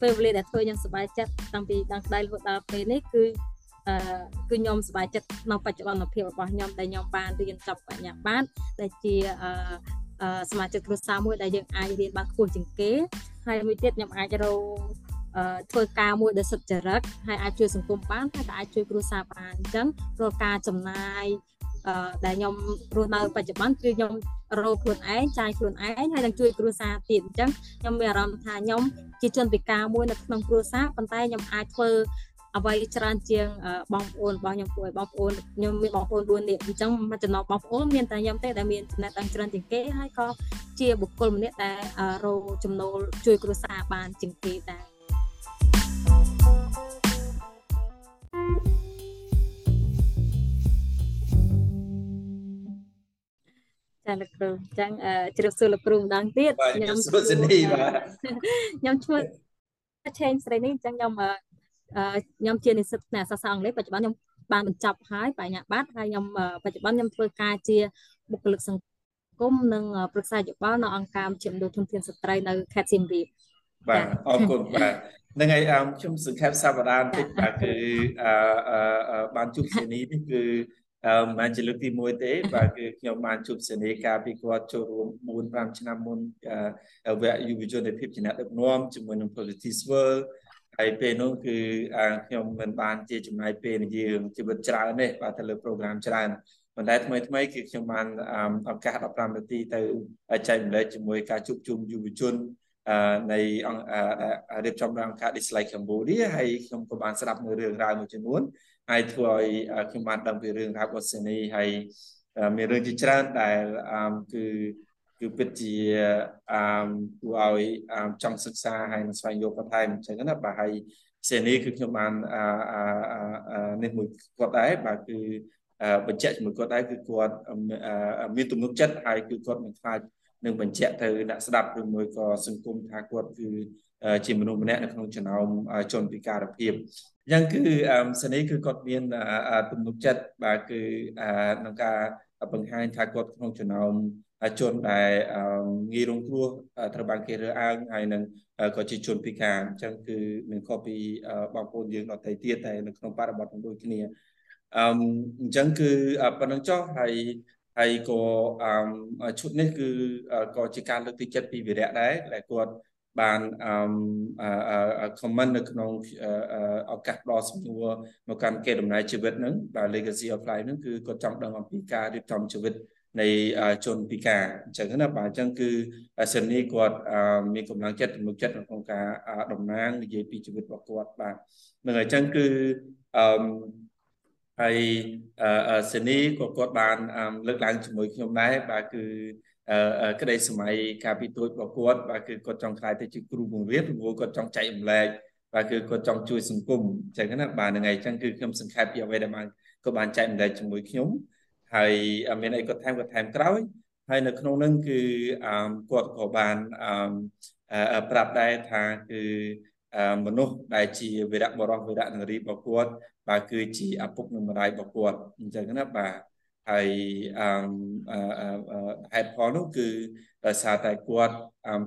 ពេលវេលាដែលធ្វើខ្ញុំសប្បាយចិត្តតាំងពីដល់ក្តីរហូតដល់ពេលនេះគឺអឺគឺខ្ញុំសប្បាយចិត្តក្នុងបច្ចុប្បន្នភាពរបស់ខ្ញុំដែលខ្ញុំបានរៀនចប់បញ្ញាបត្រដែលជាអឺសមាជិកគ្រួសារមួយដែលយើងអាចរៀនបានខ្ពស់ជាងគេហើយមួយទៀតខ្ញុំអាចរកធ្វើការមួយដែលសុចរិតហើយអាចជួយសង្គមបានហើយក៏អាចជួយគ្រួសារបានអញ្ចឹងរាល់ការចំណាយអឺ ដែលខ្ញុំរស់នៅបច្ចុប្បន្នគឺខ្ញុំរកខ្លួនឯងចាយខ្លួនឯងហើយនឹងជួយគ្រួសារទៀតអញ្ចឹងខ្ញុំមានអារម្មណ៍ថាខ្ញុំជាជនពិការមួយនៅក្នុងគ្រួសារប៉ុន្តែខ្ញុំអាចធ្វើអ្វីច្រើនជាងបងប្អូនរបស់ខ្ញុំពួកបងប្អូនខ្ញុំមានបងប្អូន4នាក់អញ្ចឹងមួយចំណោមបងប្អូនមានតែខ្ញុំទេដែលមានចំណេះដឹងច្រើនជាងគេហើយក៏ជាបុគ្គលម្នាក់ដែលរកចំណូលជួយគ្រួសារបានជាងគេដែរ ចាលោកគ្រូអញ្ចឹងជ្រាបសួរលោកគ្រូម្ដងទៀតខ្ញុំសុសនីបាទខ្ញុំឈ្មោះឆេងស្រីនេះអញ្ចឹងខ្ញុំខ្ញុំជានិស្សិតផ្នែកសាស្ត្រអង់គ្លេសបច្ចុប្បន្នខ្ញុំបានបញ្ចប់ហើយបញ្ញាបត្រហើយខ្ញុំបច្ចុប្បន្នខ្ញុំធ្វើការជាបុគ្គលិកសង្គមនិងប្រឹក្សាយោបល់នៅអង្គការជាមណ្ឌលធនធានស្ត្រីនៅខេត្តសៀមរាបបាទអរគុណបាទនឹងហើយខ្ញុំសង្ខេបសប្តាហ៍បន្តិចបាទគឺអឺបានជួបសេនីនេះគឺ អឺមិនជាលើកទី1ទេបាទគឺខ្ញុំបានជួបសេនីកាលពីគាត់ចូលរួម4 5ឆ្នាំមុនវគ្គយុវជននៃភាពជាអ្នកដឹកនាំជាមួយនឹង Politics World ហើយពេលនោះគឺខ្ញុំមិនបានជាចំណាយពេលនិយាយជីវិតច្រើនទេបាទទៅលើ program ច្រើនប៉ុន្តែថ្មីថ្មីគឺខ្ញុំបានឱកាស15នាទីទៅចែកម្លែកជាមួយការជួបជុំយុវជននៃរៀបចំដោយអង្គការ Dislike Cambodia ហើយខ្ញុំក៏បានស្ដាប់នៅរឿងរ៉ាវមួយចំនួន ហើយធ្វើឲ្យខ្ញុំបានដឹងពីរឿងរ៉ាវរបស់សេនីហើយមានរឿងជាច្រើនដែលគឺគឺពិតជាអឺគួរឲ្យចង់សិក្សាហើយនឹងស្វែងយល់បន្ថែមអញ្ចឹងណាបាទហើយសេនីគឺខ្ញុំបានអឺនេះមួយគាត់ដែរបាទគឺបញ្ជាក់ជាមួយគាត់ដែរគឺគាត់មានទំនុកចិត្តហើយគឺគាត់មិនខ្លាច នឹងបញ្ជាក់ទៅអ្នកស្ដាប់ឬមួយក៏សង្គមថាគាត់គឺជាមនុស្សម្នាក់នៅក្នុងចំណោមជនពិការភាពអញ្ចឹងគឺសេនីគឺគាត់មានទំនុកចិត្តបាទគឺក្នុងការបង្ហាញថាគាត់ក្នុងចំណោមជនដែលងាយរងគ្រោះត្រូវបានគេរើសអើងហើយនឹងក៏ជាជនពិការអញ្ចឹងគឺនឹងខុសពីបងប្អូនយើងដទៃទៀតតែនៅក្នុងបរិបទដូចគ្នាអឺអញ្ចឹងគឺប៉ុណ្្នឹងចុះហើយ ហើយក៏អឺឈុតនេះគឺក៏ជាការលើកទឹកចិត្តពីវិរៈដែរដែលគាត់បានអឺ comment នៅក្នុងឱកាសផ្ដល់សំណួរមកកាន់គេដំណើរជីវិតហ្នឹងបាទ legacy of life ហ្នឹងគឺគាត់ចង់ដឹងអំពីការរៀបចំជីវិតនៃជនពិការអញ្ចឹងណាបាទអញ្ចឹងគឺសិននេះគាត់មានកម្លាំងចិត្តទំនុកចិត្តក្នុងការតំណាងនិយាយពីជីវិតរបស់គាត់បាទនឹងអញ្ចឹងគឺអឺ ហើយសិនីក៏គាត់បានលើកឡើងជាមួយខ្ញុំដែរបាទគឺក្តីសម័យកាលពីទូចរបស់គាត់បាទគឺគាត់ចង់ខ្លាយទៅជាគ្រូបង្រៀនព្រោះគាត់ចង់ចែករំលែកបាទគឺគាត់ចង់ជួយសង្គមអញ្ចឹងណាបាទហ្នឹងហើយអញ្ចឹងគឺខ្ញុំសង្ខេបពីអ្វីដែលបានគាត់បានចែករំលែកជាមួយខ្ញុំហើយមានអីគាត់ថែមគាត់ថែមក្រោយហើយនៅក្នុងនឹងគឺគាត់ក៏បានប្រាប់ដែរថាគឺ មនុស្សដែលជាវីរៈបរោះវីរៈនារីរបស់គាត់បាទគឺជាឪពុកនិងម្ដាយរបស់គាត់អញ្ចឹងណាបាទហើយអឺហេតុផលនោះគឺដោយសារតែគាត់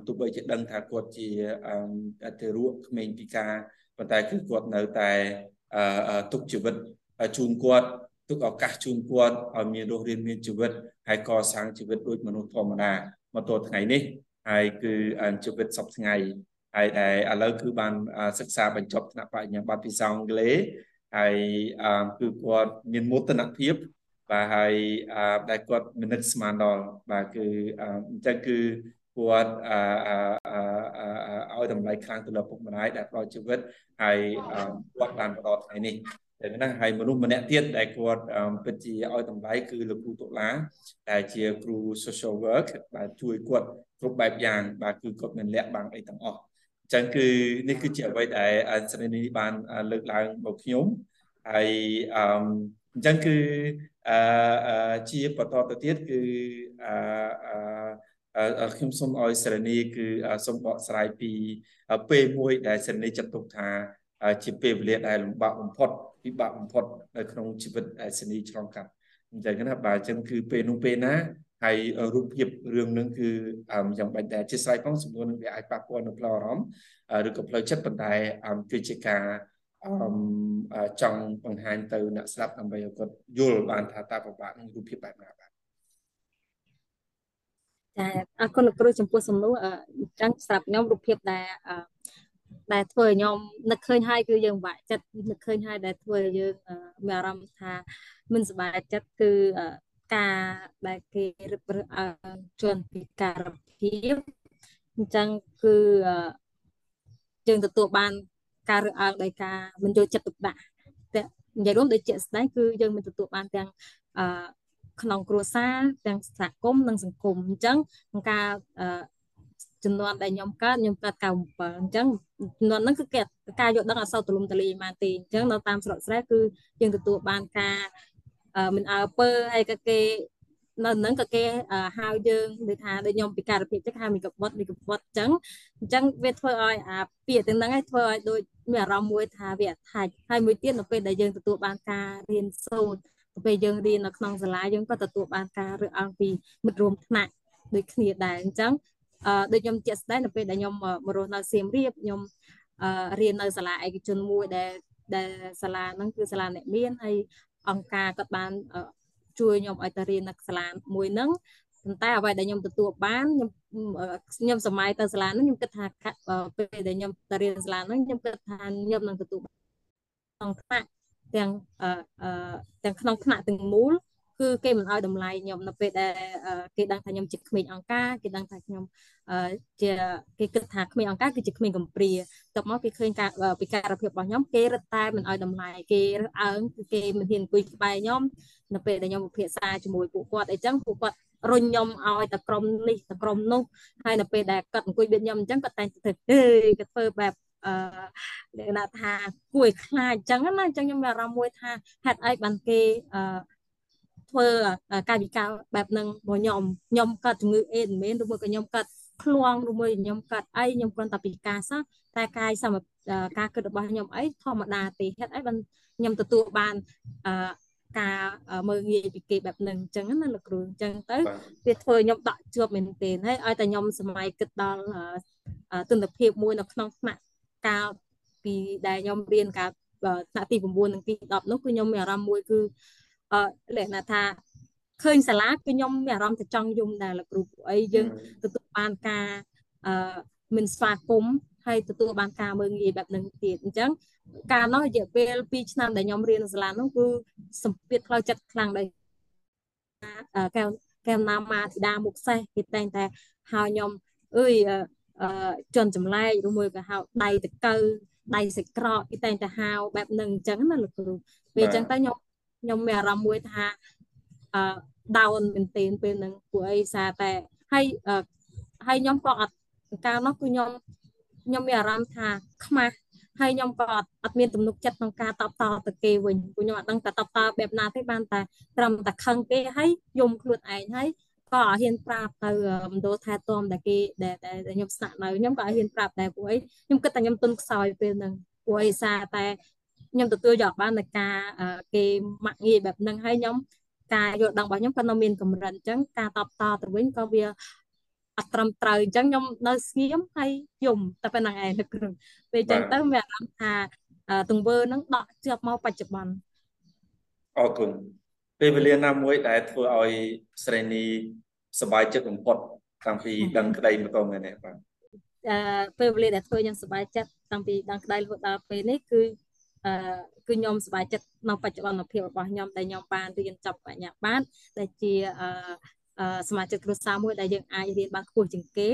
ទោះបីជាដឹងថាគាត់ជាទារកក្មេងពិការប៉ុន្តែគឺគាត់នៅតែទុកជីវិតជូនគាត់ទុកឱកាសជូនគាត់ឲ្យមានរស់រានមានជីវិតហើយកសាងជីវិតដូចមនុស្សធម្មតាមកទល់ថ្ងៃនេះហើយគឺជីវិតសពថ្ងៃ ហើយដែលឥឡូវគឺបានសិក្សាបញ្ចប់ថ្នាក់បញ្ញាបត្រភាសាអង់គ្លេសហើយគឺគាត់មានមោទនភាពបាទហើយដែលគាត់មនិតស្មានដល់បាទគឺអញ្ចឹងគឺគាត់ឲ្យតម្លៃខ្លាំងទៅលើពុកម្ដាយដែលផ្ដល់ជីវិតហើយគាត់បានបន្តថ្ងៃនេះតែណាហើយមនុស្សម្នាក់ទៀតដែលគាត់ពិតជាឲ្យតម្លៃគឺលោកគ្រូតុលាដែលជាគ្រូ social work បាទជួយគាត់គ្រប់បែបយ៉ាងបាទគឺគាត់មិនលាក់បាំងអីទាំងអស់អញ្ចឹងគឺនេះគឺជាអ្វីដែលស្រីនេះបានលើកឡើងមកខ្ញុំហើយអញ្ចឹងគឺអឺជាបន្តទៅទៀតគឺអឺខ្ញុំសូមឲ្យសរនីគឺសូមបកស្រាយពីពេលមួយដែលសរនីចាត់ទុកថាជាពេលវេលាដែលលំបាកបំផុតពិបាកបំផុតនៅក្នុងជីវិតដែលសនីឆ្លងកាត់អញ្ចឹងណាបាទអញ្ចឹងគឺពេលនោះពេលណា ហើយរូបភាពរឿងនឹងគឺយ៉ាងបាញ់តែអធិស្ឋានផងសំណួរនឹងវាអាចប៉ះពាល់នៅផ្លូវអារម្មណ៍ឬក៏ផ្លូវចិត្តប៉ុន្តែគឺជាការចង់បង្ហាញទៅអ្នកស្ដាប់ដើម្បីឲ្យគាត់យល់បានថាតើពិបាកនឹងរូបភាពបែបណាបាទចាអរគុណលោកគ្រូចំពោះសំណួរអញ្ចឹងសម្រាប់ខ្ញុំរូបភាពដែលដែលធ្វើឲ្យខ្ញុំនឹកឃើញហើយគឺយើងបាក់ចិត្តនឹកឃើញហើយដែលធ្វើឲ្យយើងមានអារម្មណ៍ថាមិនសប្បាយចិត្តគឺ ការដែលគេរឹបរើសអើងជនពិការភាពអញ្ចឹងគឺយើងទទួលបានការរើសអើងដោយការមិនយកចិត្តទុកដាក់តែនិយាយរួមដូចជាស្ដែងគឺយើងមិនទទួលបានទាំងអឺក្នុងគ្រួសារទាំងសហគមន៍និងសង្គមអញ្ចឹងក្នុងការចំនួនដែលខ្ញុំកើតខ្ញុំកើត97អញ្ចឹងចំនួនហ្នឹងគឺគេការយកដឹងអត់សូវទូលំទូលាយប៉ុន្មានទេអញ្ចឹងនៅតាមស្រុកស្រែគឺយើងទទួលបានការ មិនអើពើហើយក៏គេនៅហ្នឹងក៏គេហៅយើងដូចថាដូចខ្ញុំពិការភាពចឹងហៅមីកបុតមីកបុតចឹងអញ្ចឹងវាធ្វើឲ្យអាពាក្យទាំងហ្នឹងឲ្យធ្វើឲ្យដូចមានអារម្មណ៍មួយថាវាអថាច់ហើយមួយទៀតនៅពេលដែលយើងទទួលបានការរៀនសូត្រទៅពេលយើងរៀននៅក្នុងសាលាយើងក៏ទទួលបានការរើសអើងពីមិត្តរួមថ្នាក់ដូចគ្នាដែរអញ្ចឹងអឺដូចខ្ញុំជាក់ស្ដែងនៅពេលដែលខ្ញុំមករស់នៅសៀមរាបខ្ញុំអឺរៀននៅសាលាឯកជនមួយដែលដែលសាលាហ្នឹងគឺសាលាអ្នកមានហើយ អង្គការគាត់បានជួយខ្ញុំឲ្យទៅរៀននៅសាលាមួយហ្នឹងប៉ុន្តែអ្វីដែលខ្ញុំទទួលបានខ្ញុំខ្ញុំសម័យទៅសាលាហ្នឹងខ្ញុំគិតថាពេលដែលខ្ញុំទៅរៀនសាលាហ្នឹងខ្ញុំគិតថាខ្ញុំនឹងទទួលក្នុងថ្នាក់ទាំងទាំងក្នុងថ្នាក់ទាំងមូល គឺគេមិនឲ្យតម្លៃខ្ញុំនៅពេលដែលគេដឹងថាខ្ញុំជាក្មេងអង្ការគេដឹងថាខ្ញុំជាគេគិតថាក្មេងអង្ការគឺជាក្មេងកំព្រាទៅមកគេឃើញការពិការភាពរបស់ខ្ញុំគេរត់តែមិនឲ្យតម្លៃគេរើសអើងគឺគេមិនហ៊ានអង្គុយក្បែរខ្ញុំនៅពេលដែលខ្ញុំពិភាក្សាជាមួយពួកគាត់អីចឹងពួកគាត់រុញខ្ញុំឲ្យតែក្រុមនេះតែក្រុមនោះហើយនៅពេលដែលគាត់អង្គុយបៀតខ្ញុំអញ្ចឹងគាត់តែងទៅអេគាត់ធ្វើបែបអឺលក្ខណៈថាគួរឲ្យខ្លាចអញ្ចឹងណាអញ្ចឹងខ្ញុំមានអារម្មណ៍មួយថាហេតុអីបានគេអឺ ធ្វើកាយវិការបែបហ្នឹងមកខ្ញុំខ្ញុំកើតជំងឺអេដមែនឬមួយក៏ខ្ញុំកើតឃ្លងឬមួយខ្ញុំកើតអីខ្ញុំគ្រាន់តែពិការសោះតែកាយសមការគិតរបស់ខ្ញុំអីធម្មតាទេហេតុអីបានខ្ញុំទទួលបានអឺការមើលងាយពីគេបែបហ្នឹងអញ្ចឹងណាលោកគ្រូអញ្ចឹងទៅវាធ្វើខ្ញុំដកជាប់មែនទែនហើយឲ្យតែខ្ញុំសម័យគិតដល់ទស្សនភាពមួយនៅក្នុងថ្នាក់កាលពីដែលខ្ញុំរៀនកាលថ្នាក់ទី9និងទី10នោះគឺខ្ញុំមានអារម្មណ៍មួយគឺ អឺលក្ខណៈថាឃើញសាលាគឺខ្ញុំមានអារម្មណ៍ទៅចង់យំដែរលោកគ្រូអីយើងទទួលបានការអឺមិនស្វាគមន៍ហើយទទួលបានការមើងងាយបែបហ្នឹងទៀតអញ្ចឹងកាលនោះរយៈពេល2ឆ្នាំដែលខ្ញុំរៀននៅសាលានោះគឺសម្ពាធផ្លូវចិត្តខ្លាំងដែរកែវកែវណាមាធីតាមុខសេះគេតែងតែហៅខ្ញុំអើយអឺជន់ចម្លែកឬមួយក៏ហៅដៃតកៅដៃសាច់ក្រកគេតែងតែហៅបែបហ្នឹងអញ្ចឹងណាលោកគ្រូពេលអញ្ចឹងទៅខ្ញុំ ខ្ញុំមានអារម្មណ៍មួយថាអឺ down មែនទែនពេលហ្នឹងពួកអីសារតែហើយហើយខ្ញុំក៏អត់កាលនោះគឺខ្ញុំខ្ញុំមានអារម្មណ៍ថាខ្មាស់ហើយខ្ញុំក៏អត់មានទំនុកចិត្តក្នុងការតបតទៅគេវិញព្រោះខ្ញុំអត់ដឹងតែតបតបែបណាទេបានតែត្រឹមតែខឹងគេហើយយំខ្លួនឯងហើយក៏អត់ហ៊ានប្រាប់ទៅមណ្ឌលថែទាំដែលគេដែលខ្ញុំស្នាក់នៅខ្ញុំក៏អត់ហ៊ានប្រាប់ដែរពួកអីខ្ញុំគិតតែខ្ញុំទុនខ្សោយពេលហ្នឹងពួកអីសារតែ ខ្ញុំទទួលយកបាននៃការគេម៉ាក់ងាយបែបហ្នឹងហើយខ្ញុំការយល់ដឹងរបស់ខ្ញុំក៏នៅមានកម្រិតអញ្ចឹងការតបតទៅវិញក៏វាអត់ត្រឹមត្រូវអញ្ចឹងខ្ញុំនៅស្ងៀមហើយយំតែប៉ុណ្្នឹងឯងគ្រូពេលអញ្ចឹងទៅមានអារម្មណ៍ថាទង្វើហ្នឹងដកជាប់មកបច្ចុប្បន្នអរគុណពេលវេលាណាមួយដែលធ្វើឲ្យស្រីនីសប្បាយចិត្តបំផុតតាំងពីដឹងក្តីមកតមែនទេបាទអឺពេលវេលាដែលធ្វើខ្ញុំសប្បាយចិត្តតាំងពីដឹងក្តីរហូតដល់ពេលនេះគឺ អឺគឺខ្ញុំសប្បាយចិត្តនៅបច្ចុប្បន្នភាពរបស់ខ្ញុំដែលខ្ញុំបានរៀនចប់បញ្ញាបត្រដែលជាអឺសមាជិកគ្រួសារមួយដែលយើងអាចរៀនបានខ្ពស់ជាងគេ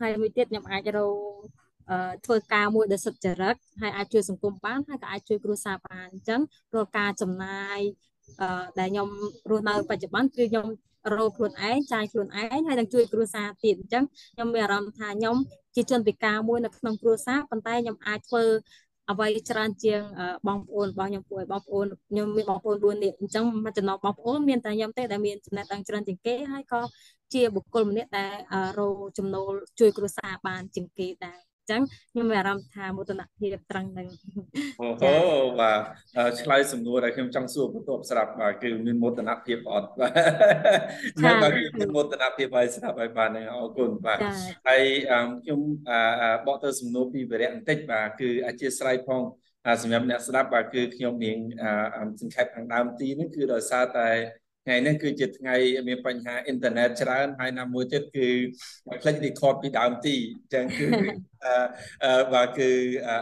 ហើយមួយទៀតខ្ញុំអាចរកអឺធ្វើការមួយដែលសុចរិតហើយអាចជួយសង្គមបានហើយក៏អាចជួយគ្រួសារបានអញ្ចឹងរាល់ការចំណាយអឺដែលខ្ញុំរស់នៅបច្ចុប្បន្នគឺខ្ញុំរកខ្លួនឯងចាយខ្លួនឯងហើយនឹងជួយគ្រួសារទៀតអញ្ចឹងខ្ញុំមានអារម្មណ៍ថាខ្ញុំជាជនពិការមួយនៅក្នុងគ្រួសារប៉ុន្តែខ្ញុំអាចធ្វើ អ្វីច្រើនជាងបងប្អូនរបស់ខ្ញុំពួកឲ្យបងប្អូនខ្ញុំមានបងប្អូន4នាក់អញ្ចឹងមកចំណោមបងប្អូនមានតែខ្ញុំទេដែលមានចំណេះដឹងច្រើនជាងគេហើយក៏ជាបុគ្គលម្នាក់ដែលរកចំណូលជួយគ្រួសារបានជាងគេដែរ ចឹងខ្ញុំមានអារម្មណ៍ថាមោទនភាពត្រង់ហ្នឹងអូហូបាទឆ្លើយសំណួរដែលខ្ញុំចង់សួរបន្ទាប់ស្រាប់បាទគឺមានមោទនភាពអត់បាទខ្ញុំបាទមានមោទនភាពហើយស្រាប់ហើយបាទអរគុណបាទហើយខ្ញុំបកទៅសំណួរពីវិរៈបន្តិចបាទគឺអធិស្ឋានផងសម្រាប់អ្នកស្ដាប់បាទគឺខ្ញុំមានសង្ខេបខាងដើមទីនេះគឺដោយសារតែ ថ្ងៃនេះគឺជាថ្ងៃមានបញ្ហាអ៊ីនធឺណិតច្រើនហើយណាមួយទៀតគឺផ្លេច record ពីដើមទីអញ្ចឹងគឺអឺបាទគឺ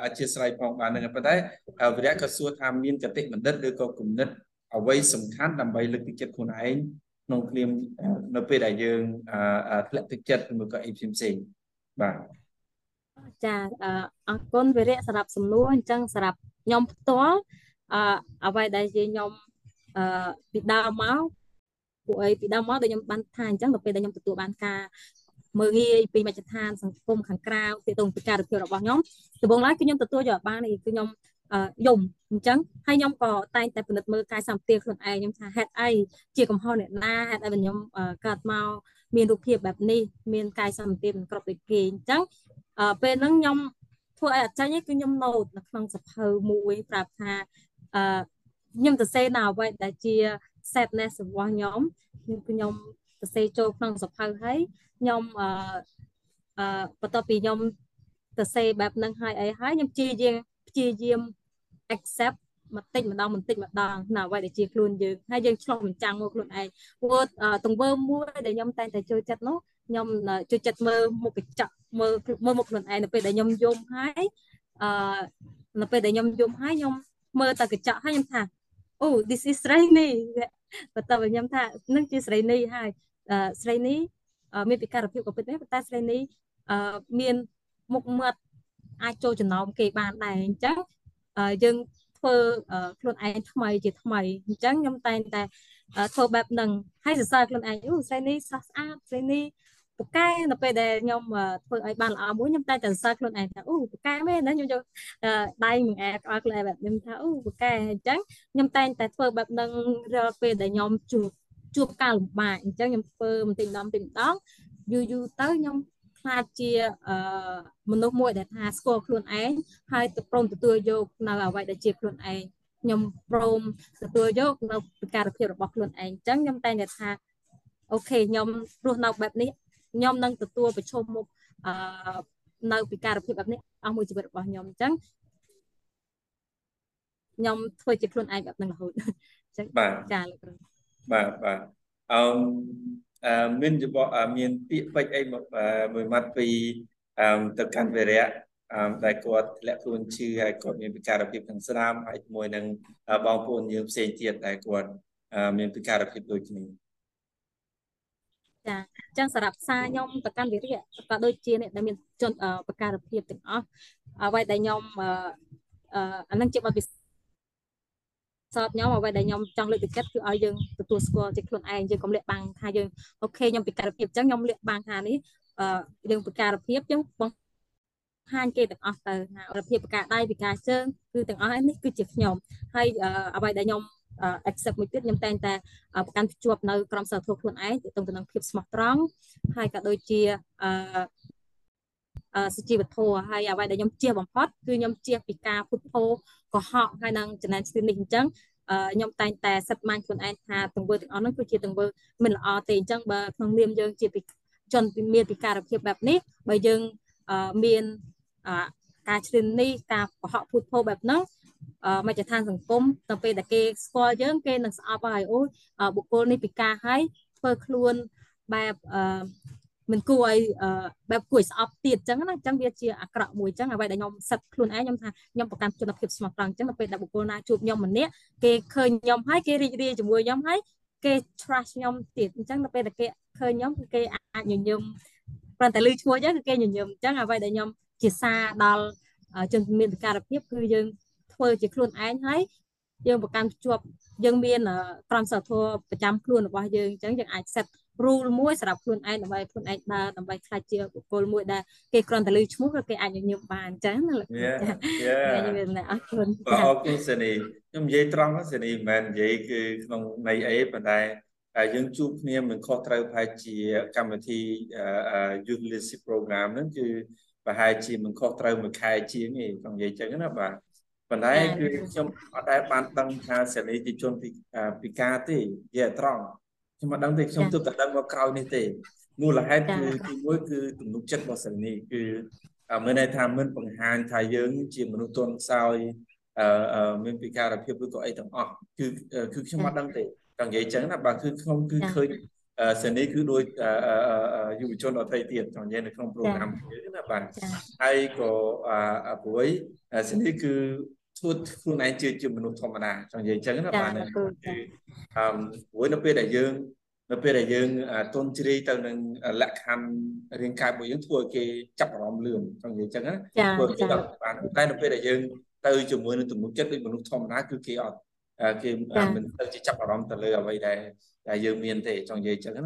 អធិស្ឋានផងបានហ្នឹងប៉ុន្តែវិរៈក៏សួរថាមានកតិបណ្ឌិតឬក៏គំនិតអ្វីសំខាន់ដើម្បីលើកទឹកចិត្តខ្លួនឯងក្នុងគ្រានៅពេលដែលយើងធ្លាក់ទឹកចិត្តឬក៏អីផ្សេងៗបាទចាអរគុណវិរៈសម្រាប់សំណួរអញ្ចឹងសម្រាប់ខ្ញុំផ្ទាល់អអ្វីដែលជាខ្ញុំ អឺពីដើមមកពួកអីពីដើមមកដែលខ្ញុំបានថាអញ្ចឹងដល់ពេលដែលខ្ញុំទទួលបានការមើលងាយពីមជ្ឈដ្ឋានសង្គមខាងក្រៅទាក់ទងពីការរភាពរបស់ខ្ញុំដំបូងឡើយគឺខ្ញុំទទួលយកបាននេះគឺខ្ញុំយំអញ្ចឹងហើយខ្ញុំក៏តែងតែពិនិត្យមើលកាយសម្បទាខ្លួនឯងខ្ញុំថាហេតុអីជាកំហុសអ្នកណាហេតុអីខ្ញុំកើតមកមានរូបភាពបែបនេះមានកាយសម្បទាមិនគ្រប់ដូចគេអញ្ចឹងពេលហ្នឹងខ្ញុំធ្វើឲ្យអត់ចាញ់គឺខ្ញុំណូតនៅក្នុងសភៅមួយប្រាប់ថាអឺ ខ្ញុំទៅសេនៅអ្វីដែលជា sadness របស់ខ្ញុំខ្ញុំទៅសេចូលក្នុងសភៅហើយខ្ញុំអឺអឺបន្ទាប់ពីខ្ញុំទៅសេបែបហ្នឹងហើយអីហើយខ្ញុំព្យាយាមព្យាយាម accept បន្តិចម្ដងបន្តិចម្ដងនៅអ្វីដែលជាខ្លួនយើងហើយយើងឆ្លុះបញ្ចាំងមកខ្លួនឯងព្រោះទង្វើមួយដែលខ្ញុំតែងតែចូលចិត្តនោះខ្ញុំចូលចិត្តមើលមុខកញ្ចក់មើលមើលមុខខ្លួនឯងនៅពេលដែលខ្ញុំយំហើយអឺនៅពេលដែលខ្ញុំយំហើយខ្ញុំមើលតែកញ្ចក់ហើយខ្ញុំថា អូ this is ស្រីនេះបន្ទាប់ខ្ញុំថានឹងជាស្រីនេះហើយស្រីនេះមានពិការភាពក៏ពិតដែរប៉ុន្តែស្រីនេះមានមុខមាត់អាចចូលចំណោមគេបានដែរអញ្ចឹងយើងធ្វើខ្លួនឯងថ្មីជាថ្មីអញ្ចឹងខ្ញុំតែងតែធ្វើបែបហ្នឹងហើយសរសើរខ្លួនឯងអូស្រីនេះស្រស់ស្អាតស្រីនេះ ពូកែនៅពេលដែលខ្ញុំធ្វើឲ្យបានល្អមួយខ្ញុំតែតែសរសើរខ្លួនឯងថាអូពូកែមែនណាខ្ញុំយកដៃមួយអែក្អល់ខ្លួនឯងបែបខ្ញុំថាអូពូកែអញ្ចឹងខ្ញុំតែងតែធ្វើបែបហ្នឹងរាល់ពេលដែលខ្ញុំជួបជួបការលំបាកអញ្ចឹងខ្ញុំធ្វើបន្តិចម្ដងបន្តិចម្ដងយូរយូរទៅខ្ញុំខ្លាចជាអឺមនុស្សមួយដែលថាស្គាល់ខ្លួនឯងហើយទៅព្រមទទួលយកនៅអ្វីដែលជាខ្លួនឯងខ្ញុំព្រមទទួលយកនៅពិការភាពរបស់ខ្លួនឯងអញ្ចឹងខ្ញុំតែងតែថាអូខេខ្ញុំរស់នៅបែបនេះ ខ្ញុំនឹងទទួលប្រឈមមុខអឺនៅពិការភាពបែបនេះអស់មួយជីវិតរបស់ខ្ញុំអញ្ចឹងខ្ញុំធ្វើជាខ្លួនឯងបែបហ្នឹងរហូតអញ្ចឹងចាលោកគ្រូបាទបាទអឺអឺមានយោបល់មានពាក្យពេចន៍អីមួយម៉ាត់ពីអឺទៅកាន់វិរៈអឺដែលគាត់ធ្លាក់ខ្លួនឈឺហើយគាត់មានពិការភាពខាងស្រាមហើយជាមួយនឹងបងប្អូនយើងផ្សេងទៀតដែលគាត់មានពិការភាពដូចគ្នា ចាអញ្ចឹងសម្រាប់សារខ្ញុំទៅកាន់វិរិយក៏ដូចជាអ្នកដែលមានជនបការភាពទាំងអស់អ្វីដែលខ្ញុំអានឹងជាបទពិសោធន៍ខ្ញុំអ្វីដែលខ្ញុំចង់លើកទឹកចិត្តគឺឲ្យយើងទទួលស្គាល់ជាខ្លួនឯងយើងកុំលាក់បាំងថាយើងអូខេខ្ញុំបការភាពអញ្ចឹងខ្ញុំលាក់បាំងថានេះយើងបការភាពអញ្ចឹងបងហាញគេទាំងអស់ទៅណារភាពបការដៃបការជើងគឺទាំងអស់នេះគឺជាខ្ញុំហើយអ្វីដែលខ្ញុំ accept មួយទៀតខ្ញុំតែងតែប្រកាន់ភ្ជាប់នៅក្រមសីលធម៌ខ្លួនឯងទៅទៅនឹងភាពស្មោះត្រង់ហើយក៏ដូចជាអឺសុជីវធម៌ហើយអ្វីដែលខ្ញុំជៀសបំផុតគឺខ្ញុំជៀសពីការពុតពោកុហកហើយនឹងចំណែនស្ទីនេះអញ្ចឹងខ្ញុំតែងតែសិតម៉ាញ់ខ្លួនឯងថាទង្វើទាំងអស់នោះគឺជាទង្វើមិនល្អទេអញ្ចឹងបើក្នុងនាមយើងជាជនមានពិការភាពបែបនេះបើយើងមានការឈ្លាននេះការកុហកពុតពោបែបហ្នឹង មជ្ឈដ្ឋានសង្គមទៅពេលដែលគេស្គាល់យើងគេនឹងស្អប់ហើយអូបុគ្គលនេះពិការហើយធ្វើខ្លួនបែបអឺមិនគួរឲ្យបែបគួរឲ្យស្អប់ទៀតអញ្ចឹងណាអញ្ចឹងវាជាអាក្រក់មួយអញ្ចឹងអ្វីដែលខ្ញុំសិតខ្លួនឯងខ្ញុំថាខ្ញុំប្រកាន់គុណភាពស្មោះត្រង់អញ្ចឹងដល់ពេលដែលបុគ្គលណាជួបខ្ញុំម្នាក់គេឃើញខ្ញុំហើយគេរីករាយជាមួយខ្ញុំហើយគេ trust ខ្ញុំទៀតអញ្ចឹងដល់ពេលដែលគេឃើញខ្ញុំគឺគេអាចញញឹមព្រោះតែលឺឈ្មោះអញ្ចឹងគឺគេញញឹមអញ្ចឹងអ្វីដែលខ្ញុំជាសារដល់ជនមានពិការភាពគឺយើង ធ្វើជាខ្លួនឯងហើយយើងប្រកាន់ជាប់យើងមានក្រមសីលធម៌ប្រចាំខ្លួនរបស់យើងអញ្ចឹងយើងអាច set rule មួយសម្រាប់ខ្លួនឯងដើម្បីខ្លួនឯងដើរដើម្បីខ្លាចជាបុគ្គលមួយដែលគេគ្រាន់តែលើឈ្មោះក៏គេអាចញញឹមបានអញ្ចឹងណាលោកចាខ្ញុំមានអរគុណអរគុណសេនីខ្ញុំនិយាយត្រង់សេនីមិនមែននិយាយគឺក្នុងន័យអីប៉ុន្តែយើងជួបគ្នាមិនខុសត្រូវប្រហែលជាកម្មវិធី youth leadership program ហ្នឹងគឺប្រហែលជាមិនខុសត្រូវមួយខែជាងទេចង់និយាយចឹងណាបាទ ប៉ុន្តែគឺខ្ញុំអត់ដែលបានដឹងថាសេនីតិជនពីពីការទេនិយាយត្រង់ខ្ញុំមិនដឹងទេខ្ញុំទើបតែដឹងមកក្រោយនេះទេមូលហេតុគឺទីមួយគឺទំនុកចិត្តរបស់សេនីគឺមានន័យថាមិនបង្ហាញថាយើង ជាមនុស្សទន់ខ្សោយអឺមានពិការភាពឬក៏អីទាំងអស់គឺគឺខ្ញុំអត់ដឹងទេចង់និយាយចឹងណាបាទគឺខ្ញុំគឺឃើញ សេនីគឺដូចយុវជនអតីតទៀតចង់និយាយនៅក្នុងប្រូក្រាមយើងណាបាទហើយក៏ព្រួយសេនីគឺធ្វើខ្លួនឯងជាជាមនុស្សធម្មតាចង់និយាយចឹងណាបាទគឺអឺព្រួយនៅពេលដែលយើងនៅពេលដែលយើងទន់ជ្រាយទៅនឹងលក្ខខណ្ឌរាងកាយរបស់យើងធ្វើឲ្យគេចាប់អារម្មណ៍លឿនចង់និយាយចឹងណាធ្វើគេបានតែនៅពេលដែលយើងទៅជាមួយនឹងទំនុកចិត្តដូចមនុស្សធម្មតាគឺគេអត់គេមិនទៅជាចាប់អារម្មណ៍ទៅលើអ្វីដែល ដែលយើងមានទេចង់និយាយចឹងណា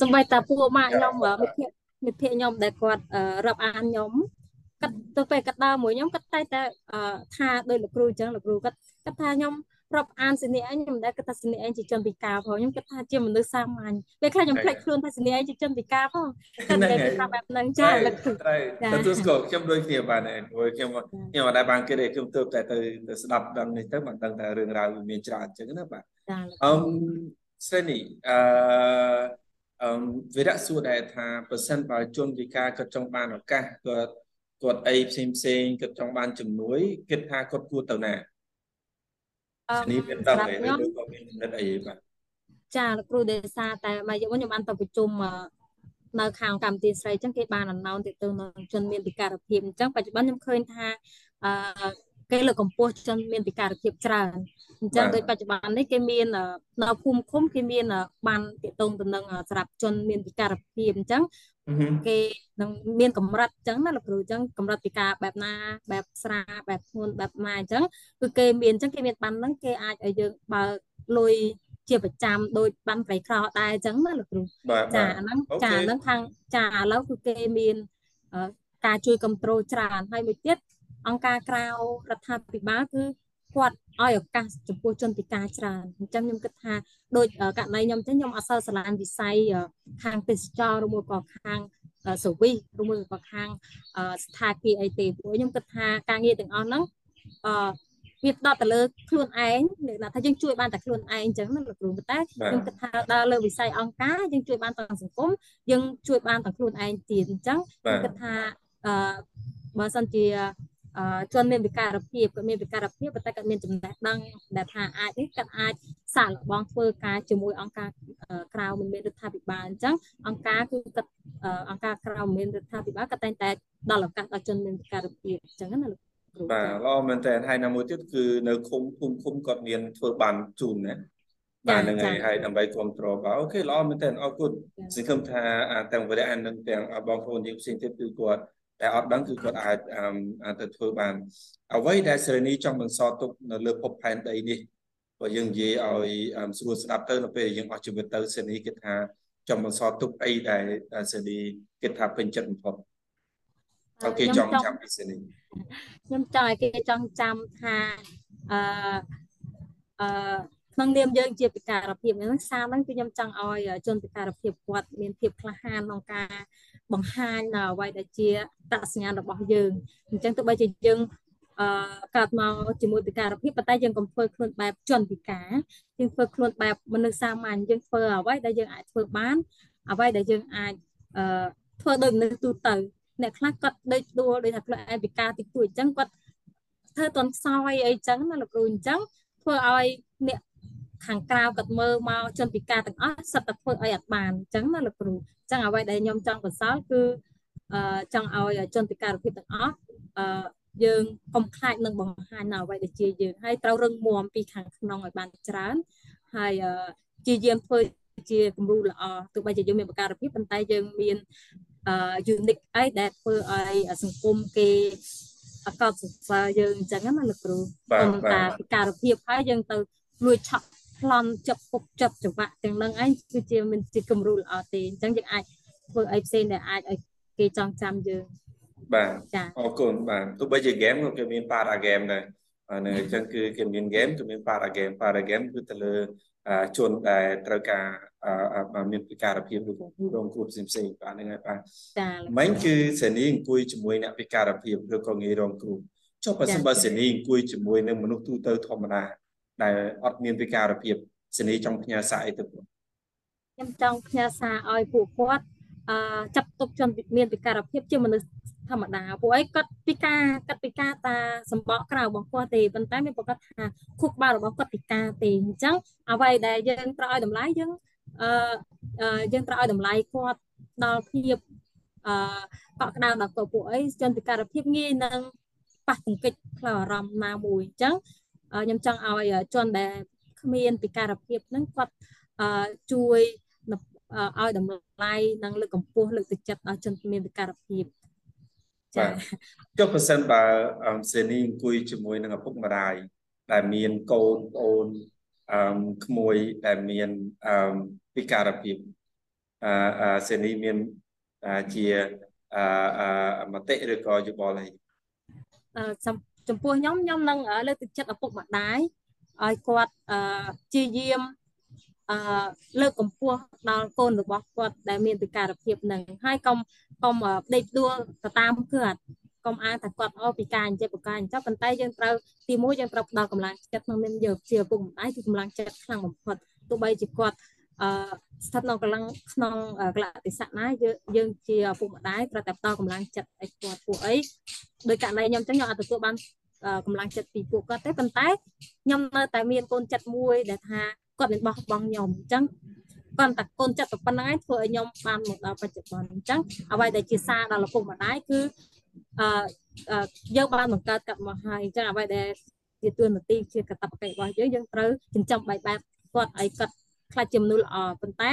សំបីតាពួកម៉ាក់ខ្ញុំមិត្តភក្តិមិត្តភក្តិខ្ញុំដែលគាត់រាប់អានខ្ញុំគាត់ទៅពេលគាត់ដើរមួយខ្ញុំគាត់តែតែថាដោយលោកគ្រូអញ្ចឹងលោកគ្រូគាត់គាត់ថាខ្ញុំរាប់អានសនីឯងខ្ញុំមិនដែលគិតថាសនីឯងជាជនពិការផងខ្ញុំគិតថាជាមនុស្សសាមញ្ញពេលខ្លះខ្ញុំភ្លេចខ្លួនថាសនីឯងជាជនពិការផងតែនិយាយថាបែបហ្នឹងចាលោកគ្រូទទួលស្គាល់ខ្ញុំដូចគ្នាបាទព្រោះខ្ញុំខ្ញុំអត់ដែលបានគិតទេខ្ញុំទៅតែទៅស្ដាប់ដឹងនេះទៅបានដឹងថារឿងរ៉ាវវាមានច្រើនអញ្ចឹងណាបាទ អឺស្រីនេះអឺអឺវិរៈសួរដែរថាប្រសិនបើជនពិការគាត់ចង់បានឱកាសគាត់គាត់អីផ្សេងផ្សេងគាត់ចង់បានជំនួយគិតថាគាត់គួរទៅណានេះមានដឹងអីឬក៏មានចំណិតអីបាទចាលោកគ្រូដេសាតែមកយកខ្ញុំបានទៅប្រជុំនៅខាងកម្ពុជាស្រីអញ្ចឹងគេបានអណោនទៅទៅនឹងជនមានពិការភាពអញ្ចឹងបច្ចុប្បន្នខ្ញុំឃើញថាអឺ គេលើកកម្ពស់ជនមានពិការភាពច្រើនអញ្ចឹងដោយបច្ចុប្បន្ននេះគេមាននៅភូមិឃុំគេមានបានតកតងទៅនឹងសម្រាប់ជនមានពិការភាពអញ្ចឹងគេនឹងមានកម្រិតអញ្ចឹងណាលោកគ្រូអញ្ចឹងកម្រិតពិការបែបណាបែបស្រាបែបធ្ងន់បែបណាអញ្ចឹងគឺគេមានអញ្ចឹងគេមានបានហ្នឹងគេអាចឲ្យយើងបើលុយជាប្រចាំដោយបានប្រៃក្រដែរអញ្ចឹងណាលោកគ្រូចាអាហ្នឹងចាហ្នឹងខាងចាឥឡូវគឺគេមានការជួយគ្រប់គ្រងច្រើនហើយមួយទៀត អង្គការក្រៅរដ្ឋាភិបាលគឺគាត់ឲ្យឱកាសចំពោះជនពិការច្រើនអញ្ចឹងខ្ញុំគិតថាដូចករណីខ្ញុំចឹងខ្ញុំអត់សូវស្រឡាញ់វិស័យខាងទេសចរឬមួយក៏ខាងសវិសឬមួយក៏ខាងស្ថានភាពអីទេព្រោះខ្ញុំគិតថាការងារទាំងអស់ហ្នឹងអឺវាផ្ដោតទៅលើខ្លួនឯងអ្នកថាយើងជួយបានតែខ្លួនឯងអញ្ចឹងណាលោកគ្រូតែខ្ញុំគិតថាដល់លើវិស័យអង្គការយើងជួយបានទាំងសង្គមយើងជួយបានទាំងខ្លួនឯងទៀតអញ្ចឹងខ្ញុំគិតថាអឺបើសិនជា ជនមានវិការភាពគាត់មានវិការភាពប៉ុន្តែគាត់មានចំណេះដឹងដែលថាអាចនេះគាត់អាចសាកល្បងធ្វើការជាមួយអង្គការក្រៅមិនមានរដ្ឋាភិបាលអញ្ចឹងអង្គការគឺគាត់អង្គការក្រៅមិនមានរដ្ឋាភិបាលគាត់តែងតែដល់ឱកាសដល់ជនមានវិការភាពអញ្ចឹងណាលោកគ្រូបាទល្អមែនតើហើយណាមួយទៀតគឺនៅឃុំភូមិឃុំគាត់មានធ្វើបានជូនណាបាទហ្នឹងហើយហើយដើម្បីគ្រប់គ្រងបាទអូខេល្អមែនតើអរគុណសង្ឃឹមថាទាំងវិរៈនិងទាំងបងប្អូនយើងផ្សេងទៀតគឺគាត់ ដែលអត់ដឹងគឺគាត់អាចអាចទៅធ្វើបាន អ្វីដែលសេរីនីចង់បន្សល់ទុកនៅលើភពផែនដីនេះបើយើងនិយាយឲ្យស្រួលស្ដាប់ទៅនៅពេលយើងអស់ជីវិតទៅសេរីនីគិតថាចង់បន្សល់ទុកអីដែលសេរីគិតថាពេញចិត្តបំផុតអូខេចង់ចាំពីសេរីនីខ្ញុំចង់ឲ្យគេចង់ចាំថាអឺអឺក្នុងនាមយើងជាពិការភាពហ្នឹងសារហ្នឹងគឺខ្ញុំចង់ឲ្យជនពិការភាពគាត់មានភាពក្លាហានក្នុងការ បង្ហាញនៅអ្វីដែលជាតសញ្ញាណរបស់យើងអញ្ចឹងទោះបីជាយើងអឺកើតមកជាមួយពិការភាពប៉ុន្តែយើងកុំធ្វើខ្លួនបែបជនពិការយើងធ្វើខ្លួនបែបមនុស្សសាមញ្ញយើងធ្វើអ្វីដែលយើងអាចធ្វើបានអ្វីដែលយើងអាចអឺធ្វើដោយមនុស្សទូទៅអ្នកខ្លះគាត់ដូចដួលដូចថាខ្លួនឯងពិការតិចតួចអញ្ចឹងគាត់ធ្វើតន់ខ្សោយអីចឹងណាលោកគ្រូអញ្ចឹងធ្វើឲ្យអ្នក ខាងក្រៅគាត់មើលមកជនពិការទាំងអស់សិតតែធ្វើអីអត់បានអញ្ចឹងណាលោកគ្រូអញ្ចឹងអ្វីដែលខ្ញុំចង់បន្សល់គឺអឺចង់ឲ្យជនពិការភាពទាំងអស់អឺយើងកុំខ្លាចនឹងបង្ហាញនៅអ្វីដែលជាយើងហើយត្រូវរឹងមាំពីខាងក្នុងឲ្យបានច្រើនហើយជាយាមធ្វើជាគំរូល្អទោះបីជាយើងមានបការភាពប៉ុន្តែយើងមានអឺ unique អីដែលធ្វើឲ្យសង្គមគេអកតសរសើរយើងអញ្ចឹងណាលោកគ្រូតាមតាពិការភាពហើយយើងទៅលួចឆក់ ប្លន់ចាប់ពុកចាប់ចង្វាក់ទាំងនឹងឯងគឺជាមិនជាគំរូល្អទេអញ្ចឹងយើងអាចធ្វើអីផ្សេងដែលអាចឲ្យគេចងចាំយើងបាទអរគុណបាទទោះបីជា game ក៏គេមាន para game ដែរអានេះអញ្ចឹងគឺគេមាន game គឺមាន para game para game គឺទៅលើជនដែលត្រូវការមានពិការភាពឬក៏រងគ្រោះផ្សេងផ្សេងបាទហ្នឹងហើយបាទចា៎មិញគឺសេនីអង្គុយជាមួយអ្នកពិការភាពឬក៏ងាយរងគ្រោះចុះបើសិនបើសេនីអង្គុយជាមួយនឹងមនុស្សទូទៅធម្មតា ដែលអត់មានពិការភាពសេនីចង់ផ្ញើសារអីទៅពួកខ្ញុំចង់ផ្ញើសារឲ្យពួកគាត់អឺចាប់ទុកជនមានពិការភាពជាមនុស្សធម្មតាពួកអីគាត់ពិការគាត់ពិការតាសម្បកក្រៅរបស់គាត់ទេប៉ុន្តែមានប្រកាសថាខួរក្បាលរបស់គាត់ពិការទេអញ្ចឹងអ្វីដែលយើងត្រូវឲ្យតម្លៃយើងអឺយើងត្រូវឲ្យតម្លៃគាត់ដល់ភាពអឺកក់ក្ដៅដល់ពួកអីជនពិការភាពងាយនឹងប៉ះទង្គិចផ្លូវអារម្មណ៍ណាមួយអញ្ចឹង ខ្ញុំចង់ឲ្យជនដែលគ្មានពិការភាពហ្នឹងគាត់ជួយឲ្យតម្លៃនិងលើកកម្ពស់លើកទឹកចិត្តដល់ជនមានពិការភាពចា៎ចុះប្រសិនបើសេនីអង្គុយជាមួយនឹងឪពុកម្ដាយដែលមានកូនប្អូនអឺក្មួយដែលមានអឺពិការភាពអឺសេនីមានជាអឺមតិឬក៏យោបល់អីអឺ ចំពោះខ្ញុំខ្ញុំនឹងលើកទឹកចិត្តឪពុកម្ដាយឲ្យគាត់អឺជាយាមអឺលើកកម្ពស់ដល់កូនរបស់គាត់ដែលមានពិការភាពនឹងហើយកុំកុំដេកដួលទៅតាមគាត់កុំអាងថាគាត់អូពិការអញ្ចឹងពិការអញ្ចឹងប៉ុន្តែយើងត្រូវទីមួយយើងត្រូវផ្ដល់កម្លាំងចិត្តក្នុងនាមយើងជាឪពុកម្ដាយគឺកម្លាំងចិត្តខ្លាំងបំផុតទោះបីជាគាត់ អឺស្ថិតនៅកម្លាំងក្នុងកលៈទេសៈណាយើងយើងជាឪពុកម្ដាយត្រូវតែផ្ដល់កម្លាំងចិត្តឲ្យគាត់ពួកអីដោយករណីខ្ញុំចឹងខ្ញុំអត់ទទួលបានកម្លាំងចិត្តពីពួកគាត់ទេប៉ុន្តែខ្ញុំនៅតែមានកូនចិត្តមួយដែលថាគាត់មិនបោះបង់ខ្ញុំអញ្ចឹងគាត់តែកូនចិត្តប៉ុណ្ណឹងឯងធ្វើឲ្យខ្ញុំបានមកដល់បច្ចុប្បន្នអញ្ចឹងអ្វីដែលជាសារដល់ឪពុកម្ដាយគឺអឺយើងបានបង្កើតកាត់មកហើយអញ្ចឹងអ្វីដែលជាទួនាទីជាកតបកិច្ចរបស់យើងយើងត្រូវចិញ្ចឹមបែបបែបគាត់ឲ្យគាត់ ខ្លាចជាមនុស្សល្អប៉ុន្តែ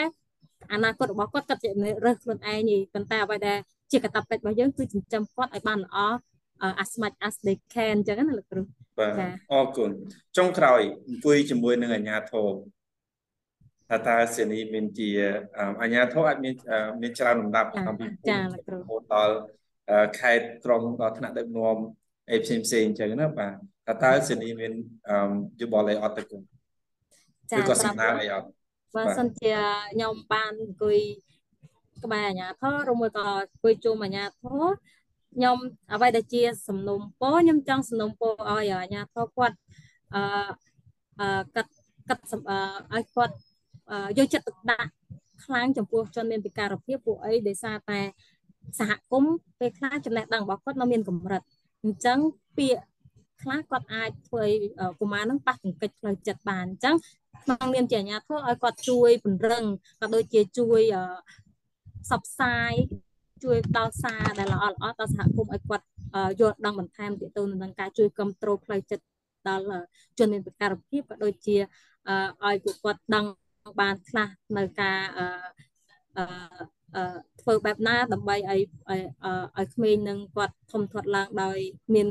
អនាគតរបស់គាត់គាត់ជារើសខ្លួនឯងប៉ុន្តែអ្វីដែលជាកតបកិច្ចរបស់យើងគឺចិញ្ចឹមគាត់ឲ្យបានល្អ as much as they can អញ្ចឹងណាលោកគ្រូបាទអរគុណចុងក្រោយអង្គុយជាមួយនឹងអាជ្ញាធរថាតើសេនីមានជាអាជ្ញាធរអាចមានមានច្រើនលំដាប់ក្នុងពីចាលោកគ្រូរហូតដល់ខេត្តក្រុងដល់ថ្នាក់ដឹកនាំអីផ្សេងផ្សេងអញ្ចឹងណាបាទថាតើសេនីមានយោបល់អីអត់ទៅគុំចាឬក៏សំណើអីអត់ បើសិនជាខ្ញុំបានអង្គុយក្បែរអាជ្ញាធរឬមួយក៏អង្គុយជុំអាជ្ញាធរខ្ញុំអ្វីដែលជា សំណុំពរខ្ញុំចង់សំណុំពរឲ្យអាជ្ញាធរគាត់អឺអឺកាត់កាត់ឲ្យគាត់យកចិត្តទុកដាក់ខ្លាំងចំពោះជនមានពិការភាពពួកអីដោយសារតែសហគមន៍ពេលខ្លះចំណេះដឹងរបស់គាត់នៅមានកម្រិតអញ្ចឹងពាក្យខ្លះគាត់អាចធ្វើឲ្យកុមារនឹងប៉ះទង្គិចផ្លូវចិត្តបានអញ្ចឹង ក្នុងនាមជាអាជ្ញាធរឲ្យគាត់ជួយពង្រឹងក៏ដូចជាជួយផ្សព្វផ្សាយជួយផ្ដល់សារដែលល្អល្អដល់សហគមន៍ឲ្យគាត់យល់ដឹងបន្ថែមទាក់ទងនឹងការជួយគ្រប់គ្រងផ្លូវចិត្តដល់ជនមានពិការភាពក៏ដូចជាឲ្យពួកគាត់ដឹងបានខ្លះនៅការអឺធ្វើបែបណាដើម្បីឲ្យឲ្យក្មេងនឹងគាត់ធំធាត់ឡើងដោយមាន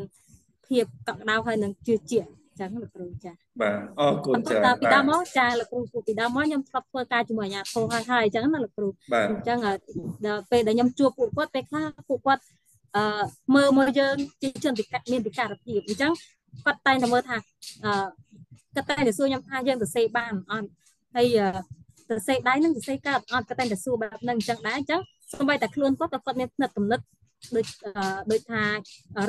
ភាពកក់ក្ដៅហើយនឹងជឿជាក់ ចឹងលោកគ្រូចាបាទអរគុណចាពីដើមមកចាលោកគ្រូពីដើមមកខ្ញុំធ្លាប់ធ្វើការជាមួយអាជ្ញាធរហើយហើយអញ្ចឹងណាលោកគ្រូអញ្ចឹងដល់ពេលដែលខ្ញុំជួបពួកគាត់ពេលខ្លះពួកគាត់អឺមើលមើលយើងជាជនពិការមានពិការភាពអញ្ចឹងគាត់តែងតែមើលថាអឺគាត់តែងតែសួរខ្ញុំថាយើងទៅសេបានអត់ហើយទៅសេដៃនឹងទៅសេកើតអត់គាត់តែងតែសួរបែបហ្នឹងអញ្ចឹងដែរអញ្ចឹងសូម្បីតែខ្លួនគាត់ក៏គាត់មានផ្នែកកំណត់ ដូចដូចថា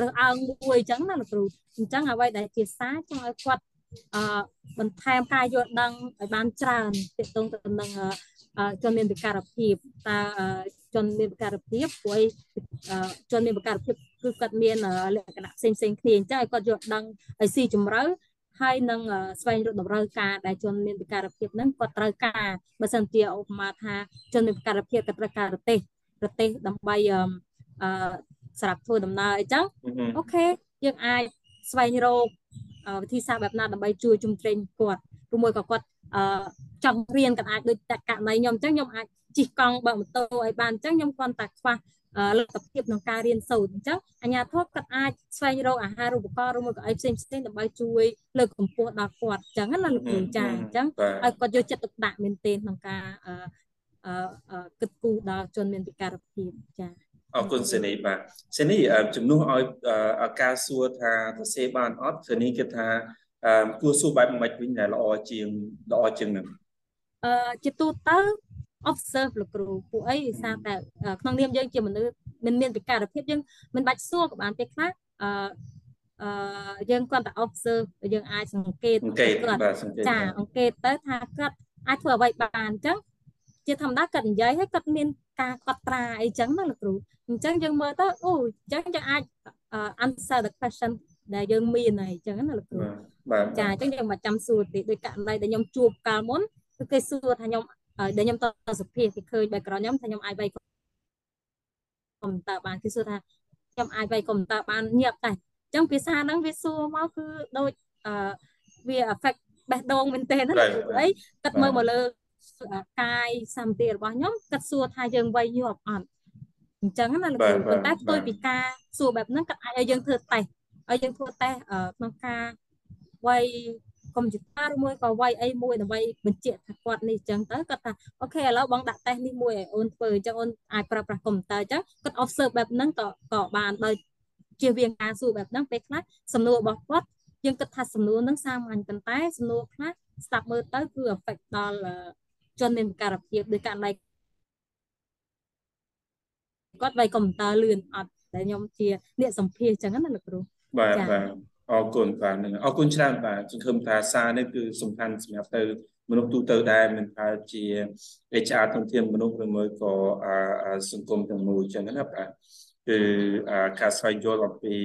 រើសអើងមួយអញ្ចឹងណាលោកគ្រូអញ្ចឹងអ្វីដែលជាសារចង់ឲ្យគាត់អឺបន្ថែមការយល់ដឹងឲ្យបានច្រើនទាក់ទងទៅនឹងជនមានពិការភាពតើជនមានពិការភាពព្រោះជនមានពិការភាពគឺគាត់មានលក្ខណៈផ្សេងផ្សេងគ្នាអញ្ចឹងឲ្យគាត់យល់ដឹងឲ្យស៊ីជម្រៅហើយនឹងស្វែងរកតម្រូវការដែលជនមានពិការភាពហ្នឹងគាត់ត្រូវការបើសិនជាឧបមាថាជនមានពិការភាពគាត់ត្រូវការប្រទេសប្រទេសដើម្បី អឺសម្រាប់ធ្វើដំណើរអីចឹងអូខេយើងអាចស្វែងរកវិធីសាស្ត្របែបណាដើម្បីជួយជំរុញគាត់ឬមួយក៏គាត់អឺចង់រៀនក៏អាចដូចតករណីខ្ញុំអញ្ចឹងខ្ញុំអាចជិះកង់បើកម៉ូតូឲ្យបានអញ្ចឹងខ្ញុំគ្រាន់តែខ្វះលទ្ធភាពក្នុងការរៀនសូត្រអញ្ចឹងអាជ្ញាធរគាត់អាចស្វែងរកអាហារូបករណ៍ឬមួយក៏អីផ្សេងផ្សេងដើម្បីជួយលើកកម្ពស់ដល់គាត់អញ្ចឹងណាលោកគ្រូចាអញ្ចឹងឲ្យគាត់យកចិត្តទុកដាក់មែនទែនក្នុងការអឺគិតគូរដល់ជនមានពិការភាពចា អរគុណសេនីបាទសេនីជំនួសឲ្យការសួរថាទៅសេបានអត់សេនីគិតថាគួរសួរបែបមិនវិញដែលល្អជាងល្អជាងនឹងអឺជាទូទៅ observe លោកគ្រូពួកអីសារតែក្នុងនាមយើងជាមនុស្សមិនមានពិការភាពយើងមិនបាច់សួរក៏បានទេខ្លះអឺអឺយើងគាត់តែ observe យើងអាចសង្កេតគាត់ចាអង្កេតទៅថាគាត់អាចធ្វើអ្វីបានអញ្ចឹងជាធម្មតាគាត់និយាយហើយគាត់មានការកត់ត្រាអីចឹងណាលោកគ្រូ អញ្ចឹងយើងមើលទៅអូអញ្ចឹងយើងអាច answer the question ដែលយើងមានហើយអញ្ចឹងណាលោកគ្រូចាអញ្ចឹងយើងមិនចាំសួរទេដោយករណីដែលខ្ញុំជួបកាលមុនគឺគេសួរថាខ្ញុំដែលខ្ញុំតសុភាគេឃើញ background ខ្ញុំថាខ្ញុំអាចវាយកុំព្យូទ័របានគេសួរថាខ្ញុំអាចវាយកុំព្យូទ័របានញាប់តែអញ្ចឹងភាសាហ្នឹងវាសួរមកគឺដូចអឺវា affect បេះដូងមែនទេណាអីគាត់មើលមកលើកាយសម្ភាររបស់ខ្ញុំគាត់សួរថាយើងវាយញាប់អត់ អញ្ចឹងណាលោកគ្រូប៉ុន្តែផ្ទុយពីការសួរបែបហ្នឹងគាត់អាចឲ្យយើងធ្វើតេស្តឲ្យយើងធ្វើតេស្តក្នុងការវាយកុំព្យូទ័រមួយក៏វាយអីមួយដើម្បីបញ្ជាក់ថាគាត់នេះអញ្ចឹងទៅគាត់ថាអូខេឥឡូវបងដាក់តេស្តនេះមួយឲ្យអូនធ្វើអញ្ចឹងអូនអាចប្រើប្រាស់កុំព្យូទ័រអញ្ចឹងគាត់ observe បែបហ្នឹងក៏ក៏បានដោយជៀសវាងការសួរបែបហ្នឹងពេលខ្លះសំណួររបស់គាត់យើងគិតថាសំណួរហ្នឹងសាមញ្ញប៉ុន្តែសំណួរខ្លះស្ដាប់មើលទៅគឺ affect ដល់ជនមានពិការភាពដោយករណី គាត់វាយកុំព្យូទ័រលឿនអត់តែខ្ញុំជាអ្នកសម្ភាសអញ្ចឹងណាលោកគ្រូបាទបាទអរគុណបាទនឹងអរគុណច្រើនបាទសង្ឃឹមថាសារនេះគឺសំខាន់សម្រាប់ទៅមនុស្សទូទៅដែរមិនថាជា HR ធនធានមនុស្សឬមួយក៏សង្គមទាំងមូលអញ្ចឹងណាបាទគឺការស្វែងយល់អំពី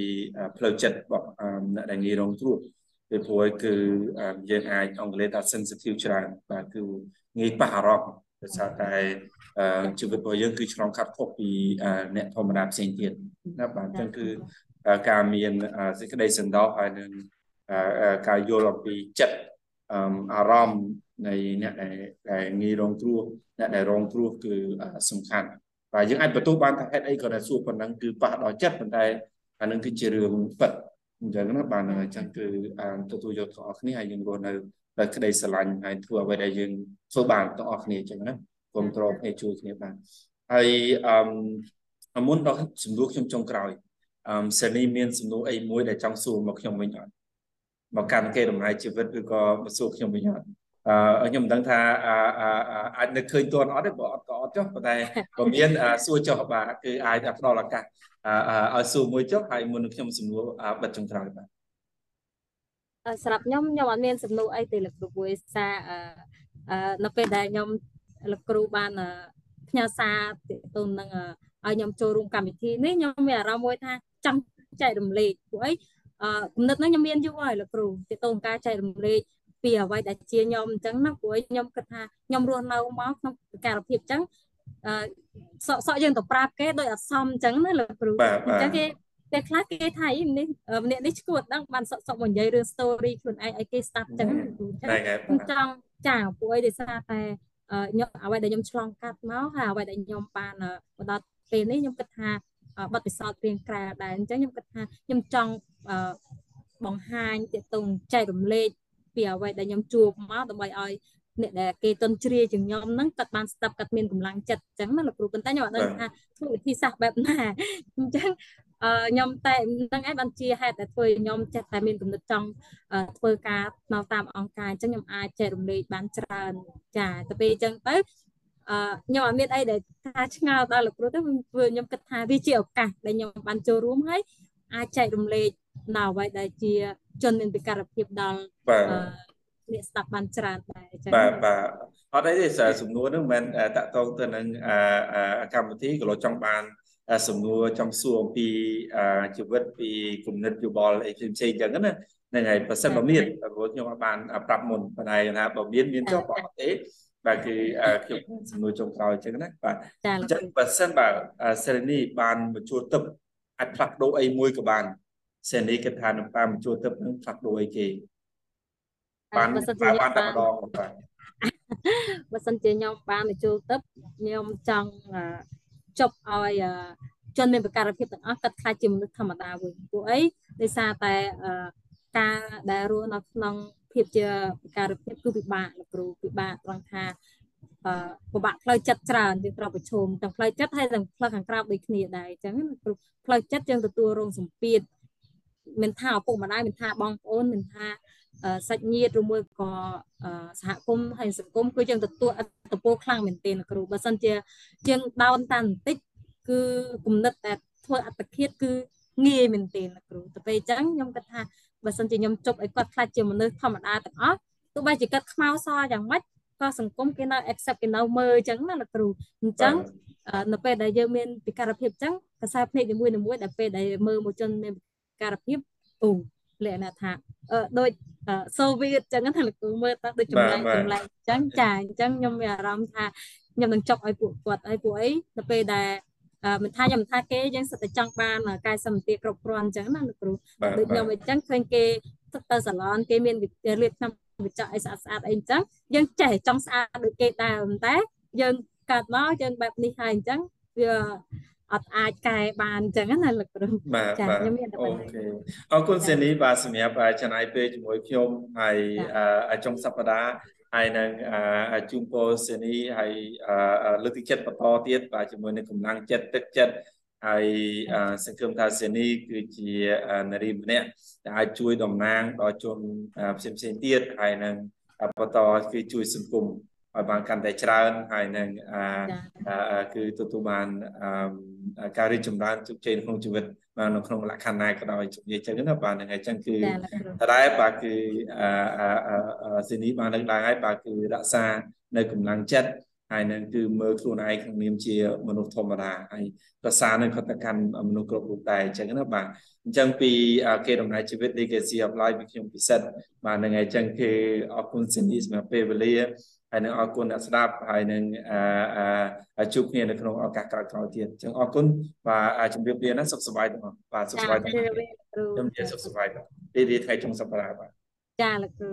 ផ្លូវចិត្តរបស់អ្នកដែលងាយរងគ្រោះពីព្រោះគឺយើងអាចអង់គ្លេសថា sensitive ច្រើនបាទគឺងាយប៉ះអារម្មណ៍ដោយសារតែ ជីវិតរបស់យើងគឺឆ្លងកាត់ខុសពីអ្នកធម្មតាផ្សេងទៀតណាបាទអញ្ចឹងគឺការមានសេចក្តីសន្តោសហើយនឹងការយល់អំពីចិត្តអារម្មណ៍នៃអ្នកដែលងាយរងគ្រោះអ្នកដែលរងគ្រោះគឺសំខាន់បាទយើងអាចបន្ទោសបានថាហេតុអីក៏តែសួរប៉ុណ្ណឹងគឺប៉ះដល់ចិត្តប៉ុន្តែអានឹងគឺជារឿងពិតអញ្ចឹងណាបាទអញ្ចឹងគឺទទួលយកទាំងអស់គ្នាហើយយើងរស់នៅដោយក្តីស្រឡាញ់ហើយធ្វើអ្វីដែលយើងធ្វើបានទាំងអស់គ្នាអញ្ចឹងណា គ្រប់គ្រងគ្នាជួយគ្នាបានហើយអឺមុនដល់សំណួរខ្ញុំចុងក្រោយអឺសេនីមានសំណួរអីមួយដែលចង់សួរមកខ្ញុំវិញអត់មកកាន់គេដំណើរជីវិតឬក៏មកសួរខ្ញុំវិញអត់អឺខ្ញុំមិនដឹងថាអាចនឹកឃើញទាន់អត់ទេបើអត់ក៏អត់ចុះប៉ុន្តែក៏មានសួរចុះបាទគឺអាចផ្ដល់ឱកាសឲ្យសួរមួយចុះហើយមុននឹងខ្ញុំសំណួរបិទចុងក្រោយបាទសម្រាប់ខ្ញុំខ្ញុំអត់មានសំណួរអីទេលោកគ្រូព្រោះសារនៅពេលដែលខ្ញុំ លោកគ្រូបានផ្ញើសារទៅនឹងឲ្យខ្ញុំចូលរួមកម្មវិធីនេះខ្ញុំមានអារម្មណ៍មួយថាចង់ចែករំលែកព្រោះអីអឺគំនិតហ្នឹងខ្ញុំមានយូរហើយលោកគ្រូទាក់ទងការចែករំលែកពីអ្វីដែលជាខ្ញុំអញ្ចឹងណាព្រោះខ្ញុំគិតថាខ្ញុំរស់នៅមកក្នុងការភាពអញ្ចឹងអឺសក់សក់យើងទៅប្រាប់គេដោយអសមអញ្ចឹងណាលោកគ្រូអញ្ចឹងគេតែខ្លះគេថាអីនេះម្នាក់នេះឈួតដឹងបានសក់សក់មកនិយាយរឿង story ខ្លួនឯងឲ្យគេស្ដាប់អញ្ចឹងខ្ញុំចង់ចាព្រោះអីដោយសារតែ ខ្ញុំអ្វីដែលខ្ញុំឆ្លងកាត់មកហើយអ្វីដែលខ្ញុំបានមកដល់ពេលនេះខ្ញុំគិតថាបទពិសោធន៍ព្រៀងក្រាដែរអញ្ចឹងខ្ញុំគិតថាខ្ញុំចង់បង្ហាញទាក់ទងចែករំលែកពីអ្វីដែលខ្ញុំជួបមកដើម្បីឲ្យអ្នកដែលគេទន់ជ្រាយជាងខ្ញុំហ្នឹងគាត់បានស្ដាប់គាត់មានកម្លាំងចិត្តអញ្ចឹងណាលោកគ្រូប៉ុន្តែខ្ញុំអត់ដឹងថាធ្វើវិធីសាស្ត្របែបណាអញ្ចឹងអឺ ខ្ញុំតែនឹងឯងបានជាហេតុតែធ្វើខ្ញុំចេះតែមានគំនិតចង់ធ្វើការនៅតាមអង្គការអញ្ចឹងខ្ញុំអាចចែករំលែកបានច្រើនចាទៅពេលអញ្ចឹងទៅអឺខ្ញុំអត់មានអីដែលថាឆ្ងល់ដល់លោកគ្រូទេព្រោះខ្ញុំគិតថាវាជាឱកាសដែលខ្ញុំបានចូលរួមហើយអាចចែករំលែកនៅអ្វីដែលជាជនមានពិការភាពដល់អ្នកស្ដាប់បានច្រើនដែរអញ្ចឹងបាទបាទអត់អីទេសំណួរហ្នឹងមិនមែនតាក់ទងទៅនឹងកម្មវិធីក៏លោកចង់បាន សំណួរចង់សួរអំពីជីវិតពីគំនិតយោបល់អីផ្សេងផ្សេងអញ្ចឹងណាហ្នឹងហើយបើសិនបើមានព្រោះខ្ញុំអត់បានប្រាប់មុនប៉ុន្តែថាបើមានមានចុះបើអត់ទេបាទគឺខ្ញុំសំណួរចុងក្រោយអញ្ចឹងណាបាទអញ្ចឹងបើសិនបើសេរីនីបានមកជួលទឹកអាចផ្លាស់ប្ដូរអីមួយក៏បានសេរីនីគិតថានឹងបានមកជួលទឹកនឹងផ្លាស់ប្ដូរអីគេបានបានតែម្ដងបាទបើសិនជាខ្ញុំបានមកជួលទឹកខ្ញុំចង់ ជប់ឲ្យជនមានប្រការភាពទាំងអស់កាត់ខ្លាចជាមនុស្សធម្មតាវិញពួកអីដោយសារតែការដែលរស់នៅក្នុងភាពជាប្រការភាពគឺពិបាកលោកគ្រូពិបាកត្រង់ថាអឺពិបាកផ្លូវចិត្តច្រើនយើងត្រូវប្រឈមទាំងផ្លូវចិត្តហើយទាំងផ្លូវខាងក្រៅដូចគ្នាដែរអញ្ចឹងគ្រូផ្លូវចិត្តយើងទទួលរងសម្ពាធមិនថាឪពុកម្ដាយមិនថាបងប្អូនមិនថា សាច់ញាតិឬមួយក៏សហគមន៍ហើយសង្គមគឺយើងទទួលអត្តពលខ្លាំងមែនទែនគ្រូបើសិនជាយើងដោនតាមបន្តិចគឺគំនិតតែធ្វើអត្តឃាតគឺងាយមែនទែនគ្រូទៅពេលអញ្ចឹងខ្ញុំគិតថាបើសិនជាខ្ញុំជប់ឲ្យគាត់ខ្លាចជាមនុស្សធម្មតាទាំងអស់ទោះបីជាគាត់ខ្មៅសយ៉ាងម៉េចក៏សង្គមគេនៅ accept គេនៅមើលអញ្ចឹងណាលោកគ្រូអញ្ចឹងនៅពេលដែលយើងមានពិការភាពអញ្ចឹងកសែភ្នែកនីមួយៗដែលពេលដែលមើលមួយជនមានពិការភាពអូ លក្ខណៈថាអឺដូចសូវៀតអញ្ចឹងថាលោកគ្រូមើលទៅដូចចម្លែកចម្លែកអញ្ចឹងចាអញ្ចឹងខ្ញុំមានអារម្មណ៍ថាខ្ញុំនឹងចុកឲ្យពួកគាត់ហើយពួកអីទៅពេលដែលមិនថាខ្ញុំមិនថាគេយើងសិតតែចង់បានកាយសម្បទាគ្រប់គ្រាន់អញ្ចឹងណាលោកគ្រូដូចខ្ញុំអញ្ចឹងឃើញគេទៅសាឡនគេមានរៀបឆ្នាំវិច័យស្អាតស្អាតអីអញ្ចឹងយើងចេះចង់ស្អាតដូចគេដែរប៉ុន្តែយើងកើតមកយើងបែបនេះហើយអញ្ចឹងវា អត់អាចកែបានអញ្ចឹងណាលោកគ្រូបាទចាខ្ញុំមានតែប៉ុណ្្នឹងអរគុណសេនីបាទសម្រាប់ចំណាយពេលជាមួយខ្ញុំហើយចុងសប្តាហ៍ហើយនឹងជូនពរសេនីហើយលើកទឹកចិត្តបន្តទៀតបាទជាមួយនឹងកម្លាំងចិត្តទឹកចិត្តហើយសង្ឃឹមថាសេនីគឺជានារីម្នាក់ដែលអាចជួយតំណាងដល់ជនផ្សេងផ្សេងទៀតហើយនឹងបន្តគឺជួយសង្គម ឲ្យបានកាន់តែច្រើនហើយនឹងគឺទទួលបានការរីកចម្រើនជោគជ័យក្នុងជីវិតបាននៅក្នុងលក្ខខណ្ឌណាក៏ដោយនិយាយចឹងណាបាទហ្នឹងហើយចឹងគឺតែបាទគឺសេនីបានលើកឡើងហើយបាទគឺរក្សានៅកម្លាំងចិត្តហើយនឹងគឺមើលខ្លួនឯងក្នុងនាមជាមនុស្សធម្មតាហើយប្រសានៅខតកម្មមនុស្សគ្រប់រូបដែរអញ្ចឹងណាបាទអញ្ចឹងពីគេដំណើរជីវិត legacy of life ពីខ្ញុំពិសិដ្ឋបាទហ្នឹងហើយអញ្ចឹងគឺអរគុណសេនីសម្រាប់ពេលវេលា ហើយនឹងអរគុណអ្នកស្ដាប់ហើយនឹងជួបគ្នានៅក្នុងឱកាសក្រោយៗទៀតអញ្ចឹងអរគុណបាទជម្រាបលាណាសុខសប្បាយទាំងអស់បាទសុខសប្បាយទាំងអស់ខ្ញុំនិយាយសុខសប្បាយបាទទីទីថ្ងៃចុងសប្តាហ៍បាទចាលោកគ្រូ